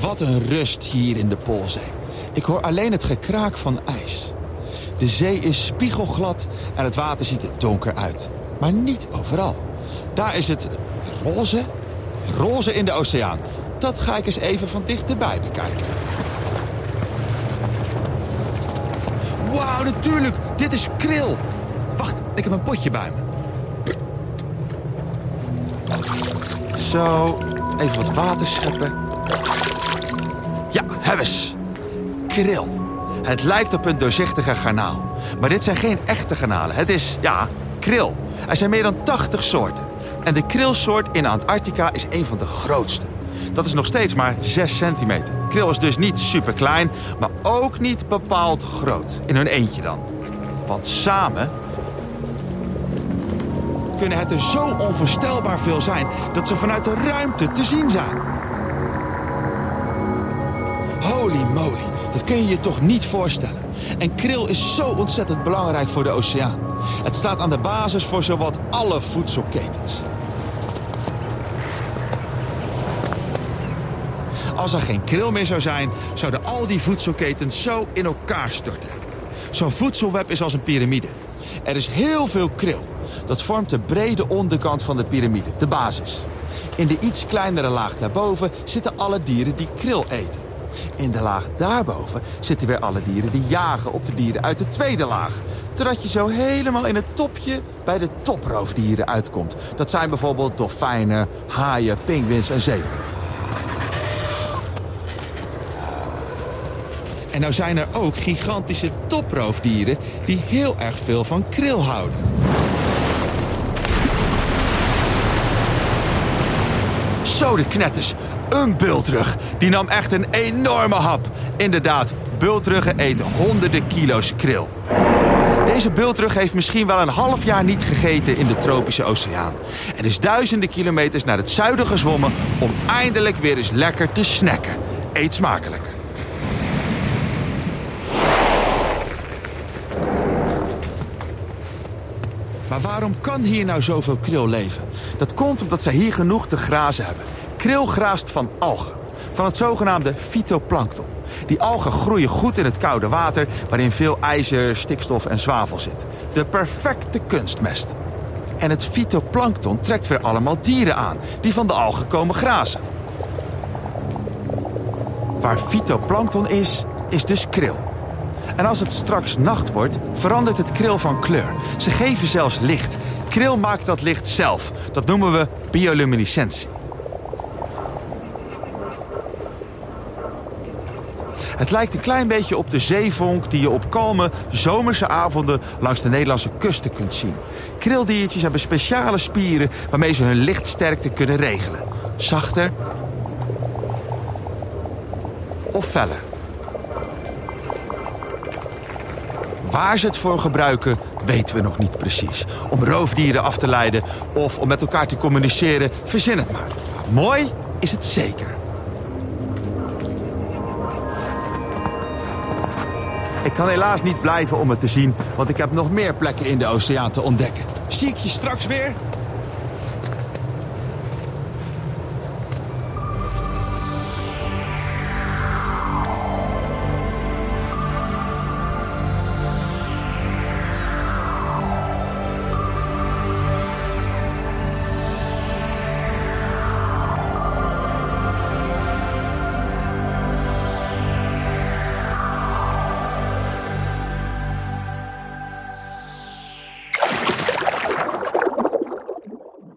Wat een rust hier in de Poolzee. Ik hoor alleen het gekraak van ijs. De zee is spiegelglad en het water ziet er donker uit. Maar niet overal. Daar is het roze. Roze in de oceaan. Dat ga ik eens even van dichterbij bekijken. Wauw, natuurlijk. Dit is kril. Wacht, ik heb een potje bij me. Zo, even wat water scheppen. Ja, hebbes. Kril. Het lijkt op een doorzichtige garnaal. Maar dit zijn geen echte garnalen. Het is, ja, kril. Er zijn meer dan 80 soorten. En de krilsoort in Antarctica is een van de grootste. Dat is nog steeds maar 6 centimeter. Kril is dus niet super klein, maar ook niet bepaald groot. In hun eentje dan. Want samen kunnen het er zo onvoorstelbaar veel zijn dat ze vanuit de ruimte te zien zijn. Holy moly, dat kun je je toch niet voorstellen. En kril is zo ontzettend belangrijk voor de oceaan. Het staat aan de basis voor zowat alle voedselketens. Als er geen kril meer zou zijn, zouden al die voedselketens zo in elkaar storten. Zo'n voedselweb is als een piramide. Er is heel veel kril. Dat vormt de brede onderkant van de piramide, de basis. In de iets kleinere laag daarboven zitten alle dieren die kril eten. In de laag daarboven zitten weer alle dieren die jagen op de dieren uit de tweede laag. Totdat je zo helemaal in het topje bij de toproofdieren uitkomt. Dat zijn bijvoorbeeld dolfijnen, haaien, pinguïns en zeeën. En nou zijn er ook gigantische toproofdieren die heel erg veel van kril houden. Zo de knetters. Een bultrug. Die nam echt een enorme hap. Inderdaad, bultruggen eten honderden kilo's kril. Deze bultrug heeft misschien wel een half jaar niet gegeten in de tropische oceaan. En is duizenden kilometers naar het zuiden gezwommen om eindelijk weer eens lekker te snacken. Eet smakelijk. Maar waarom kan hier nou zoveel kril leven? Dat komt omdat zij hier genoeg te grazen hebben. Kril graast van algen, van het zogenaamde fytoplankton. Die algen groeien goed in het koude water, waarin veel ijzer, stikstof en zwavel zit. De perfecte kunstmest. En het fytoplankton trekt weer allemaal dieren aan, die van de algen komen grazen. Waar fytoplankton is, is dus kril. En als het straks nacht wordt, verandert het kril van kleur. Ze geven zelfs licht. Kril maakt dat licht zelf. Dat noemen we bioluminescentie. Het lijkt een klein beetje op de zeevonk die je op kalme zomerse avonden langs de Nederlandse kusten kunt zien. Krildiertjes hebben speciale spieren waarmee ze hun lichtsterkte kunnen regelen. Zachter of feller. Waar ze het voor gebruiken, weten we nog niet precies. Om roofdieren af te leiden of om met elkaar te communiceren, verzin het maar. Mooi is het zeker. Kan helaas niet blijven om het te zien, want ik heb nog meer plekken in de oceaan te ontdekken. Zie ik je straks weer?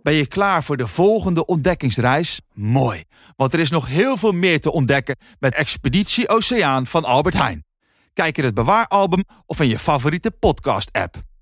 Ben je klaar voor de volgende ontdekkingsreis? Mooi, want er is nog heel veel meer te ontdekken met Expeditie Oceaan van Albert Heijn. Kijk in het bewaaralbum of in je favoriete podcast-app.